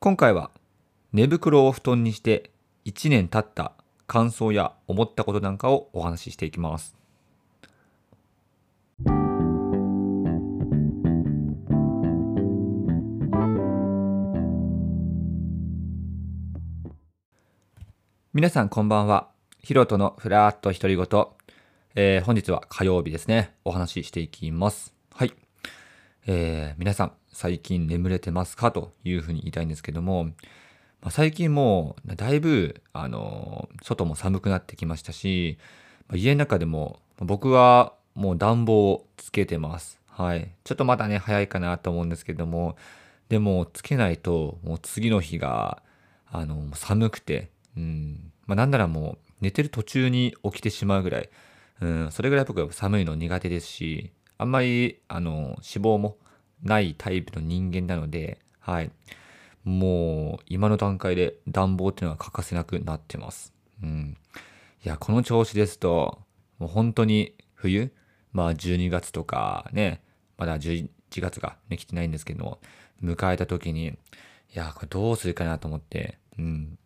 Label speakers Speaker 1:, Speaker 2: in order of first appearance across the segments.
Speaker 1: 今回は寝袋を布団にして1年経った感想や思ったことなんかをお話ししていきます。皆さんこんばんは。ヒロトのフラーっと独り言。えー、本日は火曜日ですね。お話ししていきます。はい。えー、皆さん、最近眠れてますか？というふうに言いたいんですけども、まあ、最近もうだいぶ、あの外も寒くなってきましたし、まあ、家の中でも僕はもう暖房をつけてます。はい。ちょっとまだね、早いかなと思うんですけども、でもつけないともう次の日が、あの、寒くて、うん、まあ、なんならもう寝てる途中に起きてしまうぐらい、うん、それぐらい僕は寒いの苦手ですし、あんまり、あの、脂肪もないタイプの人間なので、はい。もう今の段階で暖房っていうのは欠かせなくなってます。うん。いや、この調子ですと、もう本当に冬、まあ12月とかね、まだ11月がね、来てないんですけども、迎えた時に、いや、これどうするかなと思って、うん。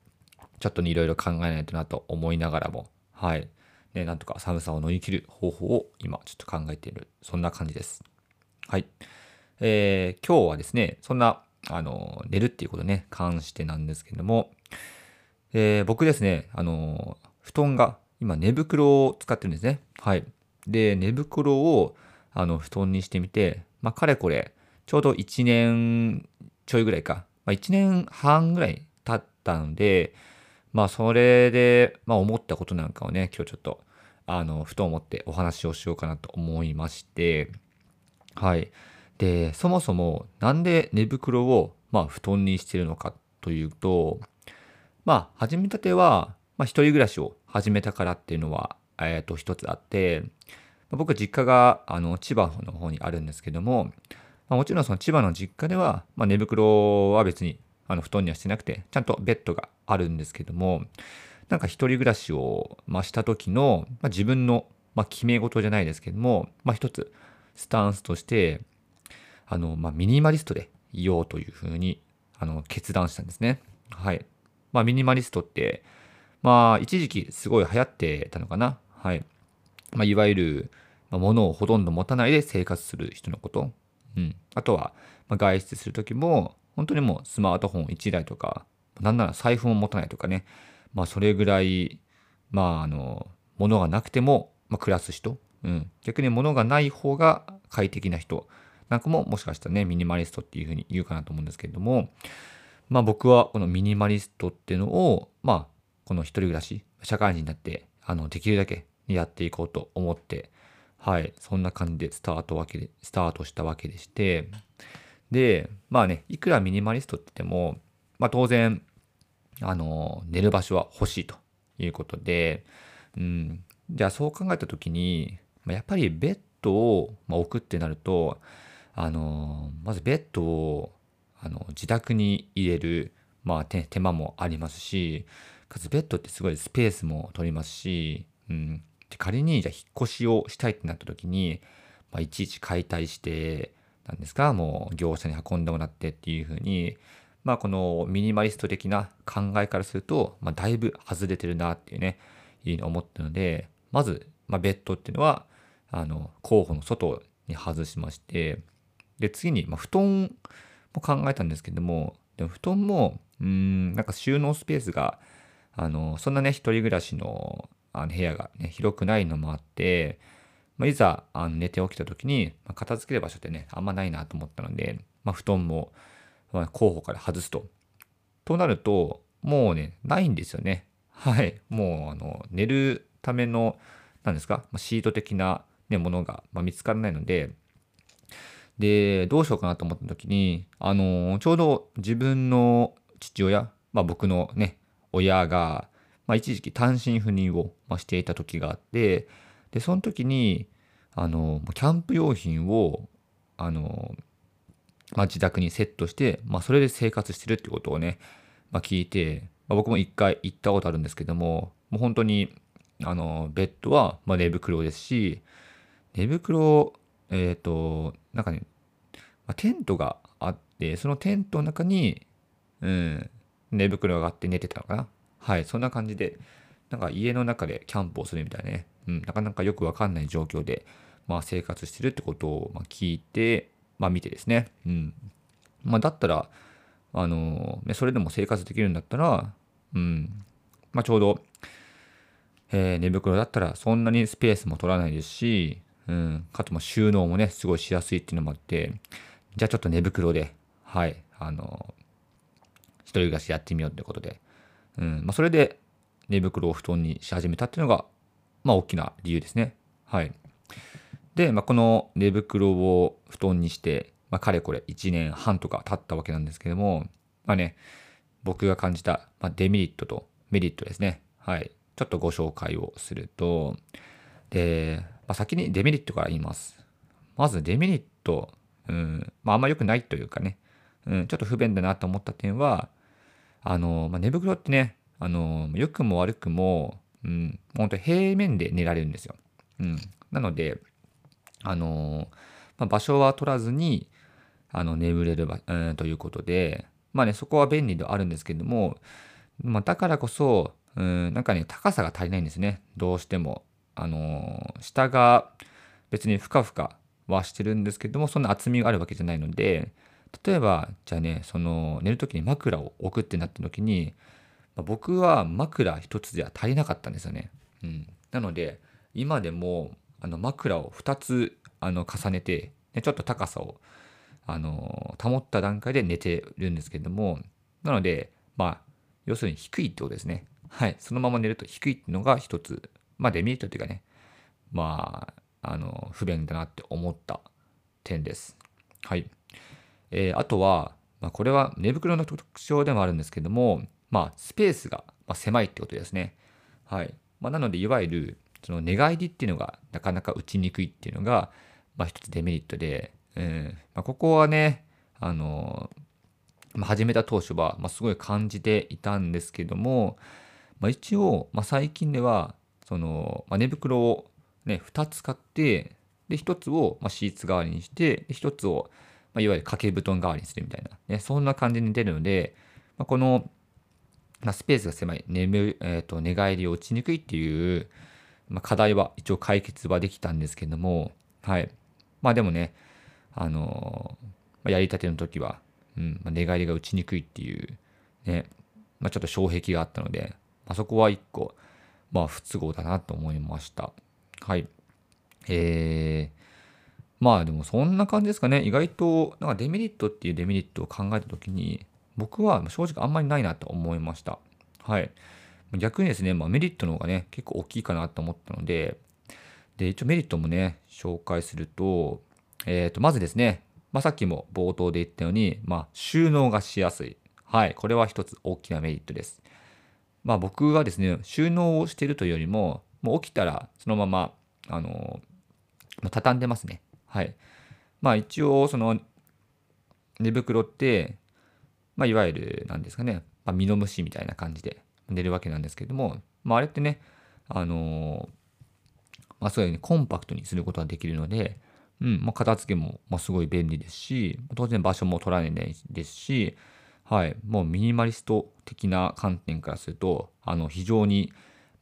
Speaker 1: ちょっとね、いろいろ考えないとなと思いながらも、はい。ね、なんとか寒さを乗り切る方法を今ちょっと考えている、そんな感じです。はい。えー、今日はですね、そんな、あの、寝るっていうことね、関してなんですけども、えー、僕ですね、あの、布団が、今寝袋を使ってるんですね。はい。で、寝袋を、あの、布団にしてみて、まあ、かれこれ、ちょうど1年ちょいぐらいか、まあ、1年半ぐらい経ったので、まあ、それで、まあ、思ったことなんかをね、今日ちょっと、あの、ふと思ってお話をしようかなと思いまして、はい。で、そもそもなんで寝袋をまあ布団にしてるのかというと、まあ始めたては、まあ、一人暮らしを始めたからっていうのは、え、ー、と一つあって、僕実家があの千葉の方にあるんですけども、まあ、もちろんその千葉の実家では、まあ、寝袋は別にあの布団にはしてなくて、ちゃんとベッドがあるんですけども、なんか一人暮らしを、ま、した時の、ま、自分の、ま、決め事じゃないですけども、まあ、一つスタンスとして、あの、ま、ミニマリストでいようというふうに、あの、決断したんですね。はい。まあ、ミニマリストって、まあ、一時期すごい流行ってたのかな。はい。まあ、いわゆる、ま、物をほとんど持たないで生活する人のこと。うん。あとは、ま、外出するときも、本当にもうスマートフォン1台とか、なんなら財布も持たないとかね。まあ、それぐらい、まあ、あの、物がなくても、まあ、暮らす人。うん。逆に物がない方が快適な人。なんかももしかしたらね、ミニマリストっていうふうに言うかなと思うんですけれども、まあ僕はこのミニマリストっていうのを、まあこの一人暮らし、社会人になって、あの、できるだけやっていこうと思って、はい、そんな感じでスタートわけで、スタートしたわけでして、で、まあね、いくらミニマリストって言っても、まあ当然、あの、寝る場所は欲しいということで、うん、じゃあそう考えた時に、やっぱりベッドを置くってなると、あのまずベッドをあの自宅に入れる、まあ、手間もありますしかつベッドってすごいスペースも取りますし、うん、で仮にじゃ引っ越しをしたいってなった時に、まあ、いちいち解体してなんですか？もう業者に運んでもらってっていうふうに。まあこのミニマリスト的な考えからすると、まあ、だいぶ外れてるなっていうねいうふうに思ったのでまず、まあ、ベッドっていうのはあの候補の外に外しましてで、次に、まあ、布団も考えたんですけども、でも布団も、うん、なんか収納スペースが、あの、そんなね、一人暮らしのあの部屋が、ね、広くないのもあって、まあ、いざあの寝て起きた時に、まあ、片付ける場所ってね、あんまないなと思ったので、まあ、布団も、まあ、候補から外すと。となると、もうね、ないんですよね。はい。もう、あの、寝るための、何ですか、まあ、シート的な、ね、ものが、まあ、見つからないので、で、どうしようかなと思った時に、あの、ちょうど自分の父親、まあ僕のね、親が、まあ一時期単身赴任を、まあ、していた時があって、で、その時に、あの、キャンプ用品を、あの、まあ自宅にセットして、まあそれで生活してるってことをね、まあ聞いて、まあ、僕も一回行ったことあるんですけども、もう本当に、あの、ベッドは、まあ、寝袋ですし、寝袋えっ、ー、と、なんかね、まあ、テントがあって、そのテントの中に、うん、寝袋があって寝てたのかな。はい、そんな感じで、なんか家の中でキャンプをするみたいなね、うん、なかなかよくわかんない状況で、まあ、生活してるってことを、ま聞いて、まあ、見てですね、うん。まあ、だったら、あのー、それでも生活できるんだったら、うん、まあ、ちょうど、えー、寝袋だったらそんなにスペースも取らないですし、うん、かつも収納もね、すごいしやすいっていうのもあって、じゃあちょっと寝袋で、はい、あのー、一人暮らしやってみようってことで、うん、まあ、それで寝袋を布団にし始めたっていうのが、まあ、大きな理由ですね。はい。で、まあ、この寝袋を布団にして、まあ、かれこれ1年半とか経ったわけなんですけども、まあね、僕が感じた、まデメリットとメリットですね。はい。ちょっとご紹介をすると、で、まあ、先にデメリットから言います。まずデメリット、うん、まあ、あんま良くないというかね、うん、ちょっと不便だなと思った点は、あの、まあ、寝袋ってね、あの、良くも悪くも、うん、本当平面で寝られるんですよ。うん。なので、あの、まあ、場所は取らずに、あの、眠れる場、うん、ということで、まあね、そこは便利ではあるんですけども、まあ、だからこそ、うん、なんかね、高さが足りないんですね。どうしても。あの下が別にふかふかはしてるんですけども、そんな厚みがあるわけじゃないので、例えば、じゃあね、その、寝る時に枕を置くってなった時に、まあ、僕は枕一つでは足りなかったんですよね。うん。なので、今でも、あの、枕を2つ、あの、重ねて、ね、ちょっと高さを、あの、保った段階で寝てるんですけれども、なので、まあ、要するに低いってことですね。はい。そのまま寝ると低いっていうのが一つ、まあ、デメリットっていうかね、まあ、あの、不便だなって思った点です。はい。えー、あとは、まあ、これは寝袋の特徴でもあるんですけども、まあ、スペースが狭いってことですね。はい。まあ、なので、いわゆる、その寝返りっていうのがなかなか打ちにくいっていうのが、まあ、一つデメリットで、うんまあ、ここはね、あの、まあ、始めた当初は、まあ、すごい感じていたんですけども、まあ、一応、まあ、最近では、その、まあ、寝袋をね、2つ買って、で、1つを、まあ、シーツ代わりにして、で、1つを、まあ、いわゆる掛け布団代わりにするみたいな、ね、そんな感じに出るので、まあ、この、ま、スペースが狭い、眠えーと、寝返りを打ちにくいっていう、まあ、課題は一応解決はできたんですけども、はい。まあでもね、あの、まあ、やりたての時は、うんまあ、寝返りが打ちにくいっていう、ね、まあ、ちょっと障壁があったので、まあ、そこは一個、まあ不都合だなと思いました。はい。えー、まあでもそんな感じですかね。意外と、なんかデメリットっていうデメリットを考えた時に、僕は正直あんまりないなと思いました。はい。逆にですね、まあ、メリットの方がね、結構大きいかなと思ったので、で、一応メリットもね、紹介すると、えっ、ー、と、まずですね、まあ、さっきも冒頭で言ったように、まあ、収納がしやすい。はい。これは一つ大きなメリットです。まあ、僕はですね、収納をしているというよりも、もう起きたらそのまま、あの、畳んでますね。はい。まあ、一応、その、寝袋って、まあ、いわゆる、なんですかね、まあ、ミノムシみたいな感じで寝るわけなんですけども、まあ、あれってね、あのまあ、そういうふうにコンパクトにすることができるので、うん、まあ、片付けも、まあ、すごい便利ですし、当然場所も取られないですし、はい、もうミニマリスト的な観点からすると、あの、非常に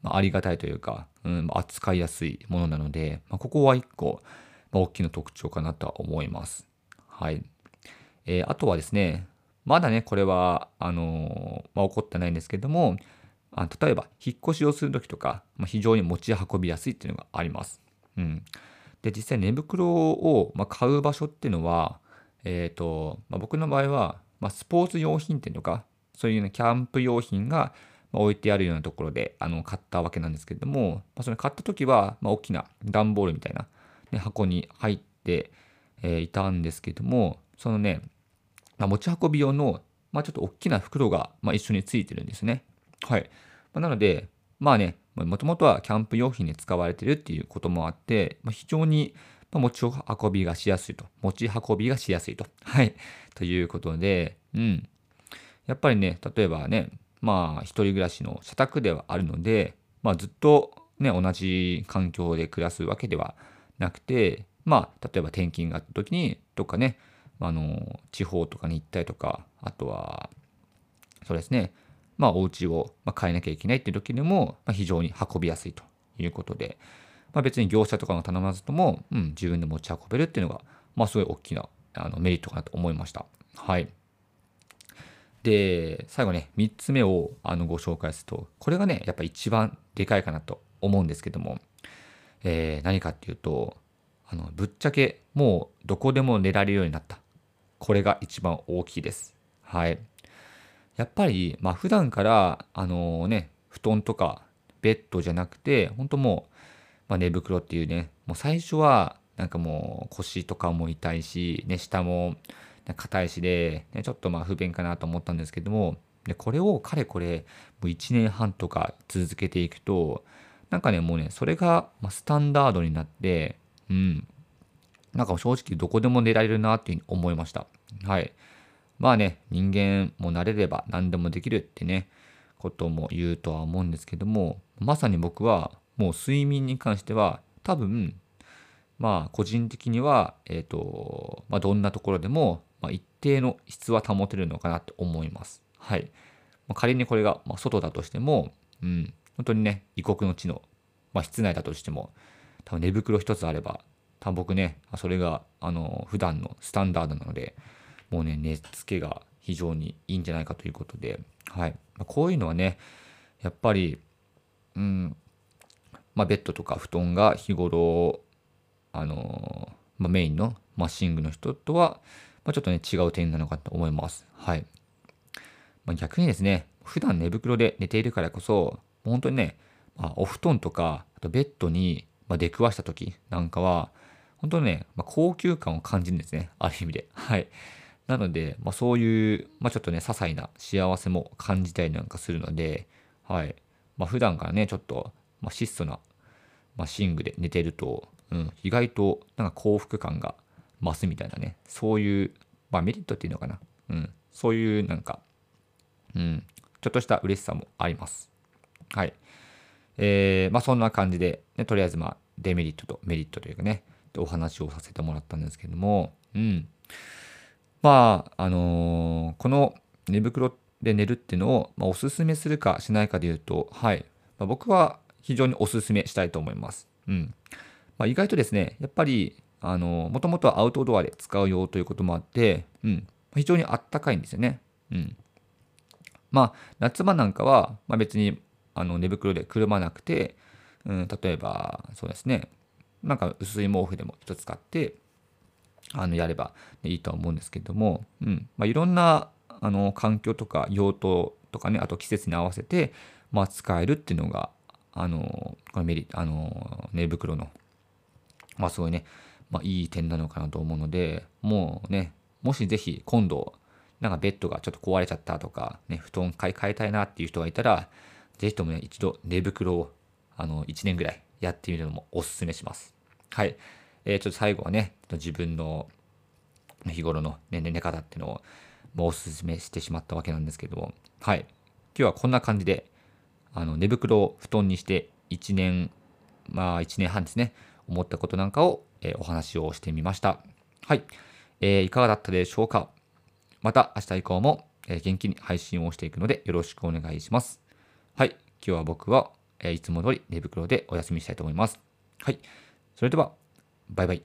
Speaker 1: ありがたいというか、うん、扱いやすいものなので、まあ、ここは一個、まあ、大きな特徴かなとは思います。はい。えー、あとはですね、まだね、これは、あのまあ、起こってないんですけども、あ例えば、引っ越しをするときとか、まあ、非常に持ち運びやすいっていうのがあります。うん。で、実際寝袋を、ま買う場所っていうのは、えっ、ー、と、まあ、僕の場合は、まスポーツ用品店とか、そういうね、キャンプ用品が置いてあるようなところであの買ったわけなんですけども、まあ、それ買った時は、ま大きな段ボールみたいな、ね、箱に入って、えー、いたんですけども、そのね、まあ、持ち運び用の、まあ、ちょっと大きな袋が、まあ、一緒についてるんですね。はい。まあ、なので、まあね、もともとはキャンプ用品に使われてるっていうこともあって、まあ、非常に持ち運びがしやすいと。持ち運びがしやすいと。はい。ということで、うん。やっぱりね、例えばね、まあ、一人暮らしの社宅ではあるので、まあ、ずっとね、同じ環境で暮らすわけではなくて、まあ、例えば転勤があった時に、どっかね、あの地方とかに行ったりとかあとはそうですね、まあ、お家を変えなきゃいけないっていう時にも、非常に運びやすいということで、まあ、別に業者とかの頼まずとも、うん、自分で持ち運べるっていうのが、まあ、すごい大きなあのメリットかなと思いました。はい。で、最後ね、3つ目をあのご紹介すると、これがね、やっぱ一番でかいかなと思うんですけども、えー、何かっていうと、あのぶっちゃけもうどこでも寝られるようになった。これが一番大きいです。はい。やっぱり、まあ普段から、あのね、布団とかベッドじゃなくて、本当もう、まあ、寝袋っていうね、もう最初は、なんかもう腰とかも痛いし、ね、下も硬いしで、ね、ちょっとまあ不便かなと思ったんですけども、でこれをかれこれもう1年半とか続けていくと、なんかね、もうね、それがスタンダードになって、うん。なんか正直どこでも寝られるなっていうふうに思いました。はい。まあね、人間も慣れれば何でもできるってね、ことも言うとは思うんですけども、まさに僕はもう睡眠に関しては多分、まあ個人的には、えっ、ー、と、まあどんなところでも、ま、一定の質は保てるのかなと思います。はい。ま、仮にこれが、ま、外だとしても、うん、本当にね、異国の地の、まあ、室内だとしても、多分寝袋一つあれば、多分僕ね、それが、あの、普段のスタンダードなので、もうね、寝つけが非常にいいんじゃないかということで、はい。ま、こういうのはね、やっぱり、うん、まあ、ベッドとか布団が日頃、あのまあ、メインのマッシングの人とは、まあ、ちょっとね、違う点なのかと思います。はい。ま、逆にですね、普段寝袋で寝ているからこそ、本当にね、ま、お布団とか、あとベッドに、ま出くわした時なんかは、本当ね、まあ、高級感を感じるんですね。ある意味で。はい。なので、まあ、そういう、まあ、ちょっとね、些細な幸せも感じたりなんかするので、はい。まあ、普段からね、ちょっと、まあ、質素な、まあ、寝具で寝てると、うん、意外となんか幸福感が増すみたいなね、そういう、まあ、メリットっていうのかな。うん。そういうなんか、うん、ちょっとした嬉しさもあります。はい。えー、まあそんな感じで、ね、とりあえずまあデメリットとメリットというかね、お話をさせてもらったんですけども、うん。まあ、あのー、この寝袋で寝るっていうのを、まあ、おすすめするかしないかで言うと、はい。まあ、僕は非常におすすめしたいと思います。うん。まあ、意外とですね、やっぱり、あのー、もともとはアウトドアで使うよということもあって、うん。非常にあったかいんですよね。うん。まあ、夏場なんかは、まあ、別にあの寝袋でくるまなくて、うん、例えば、そうですね、なんか薄い毛布でも一つ使って、あのやればいいと思うんですけども、うん。まあ、いろんなあの環境とか用途とかね、あと季節に合わせて、まあ、使えるっていうのが、あの、このメリあの寝袋の、まあ、すごいね、まあ、いい点なのかなと思うので、もうね、もしぜひ今度、なんかベッドがちょっと壊れちゃったとか、ね、布団買い替えたいなっていう人がいたら、ぜひともね、一度寝袋を、あの、1年ぐらいやってみるのもおすすめします。はい。えー、ちょっと最後はね、自分の日頃の、ね、寝方っていうのを、もうおすすめしてしまったわけなんですけども、はい。今日はこんな感じで、あの、寝袋を布団にして1年、まあ1年半ですね、思ったことなんかを、えー、お話をしてみました。はい。えー、いかがだったでしょうか？また明日以降も、え元気に配信をしていくのでよろしくお願いします。はい。今日は僕は、えいつも通り寝袋でお休みしたいと思います。はい。それでは、バイバイ。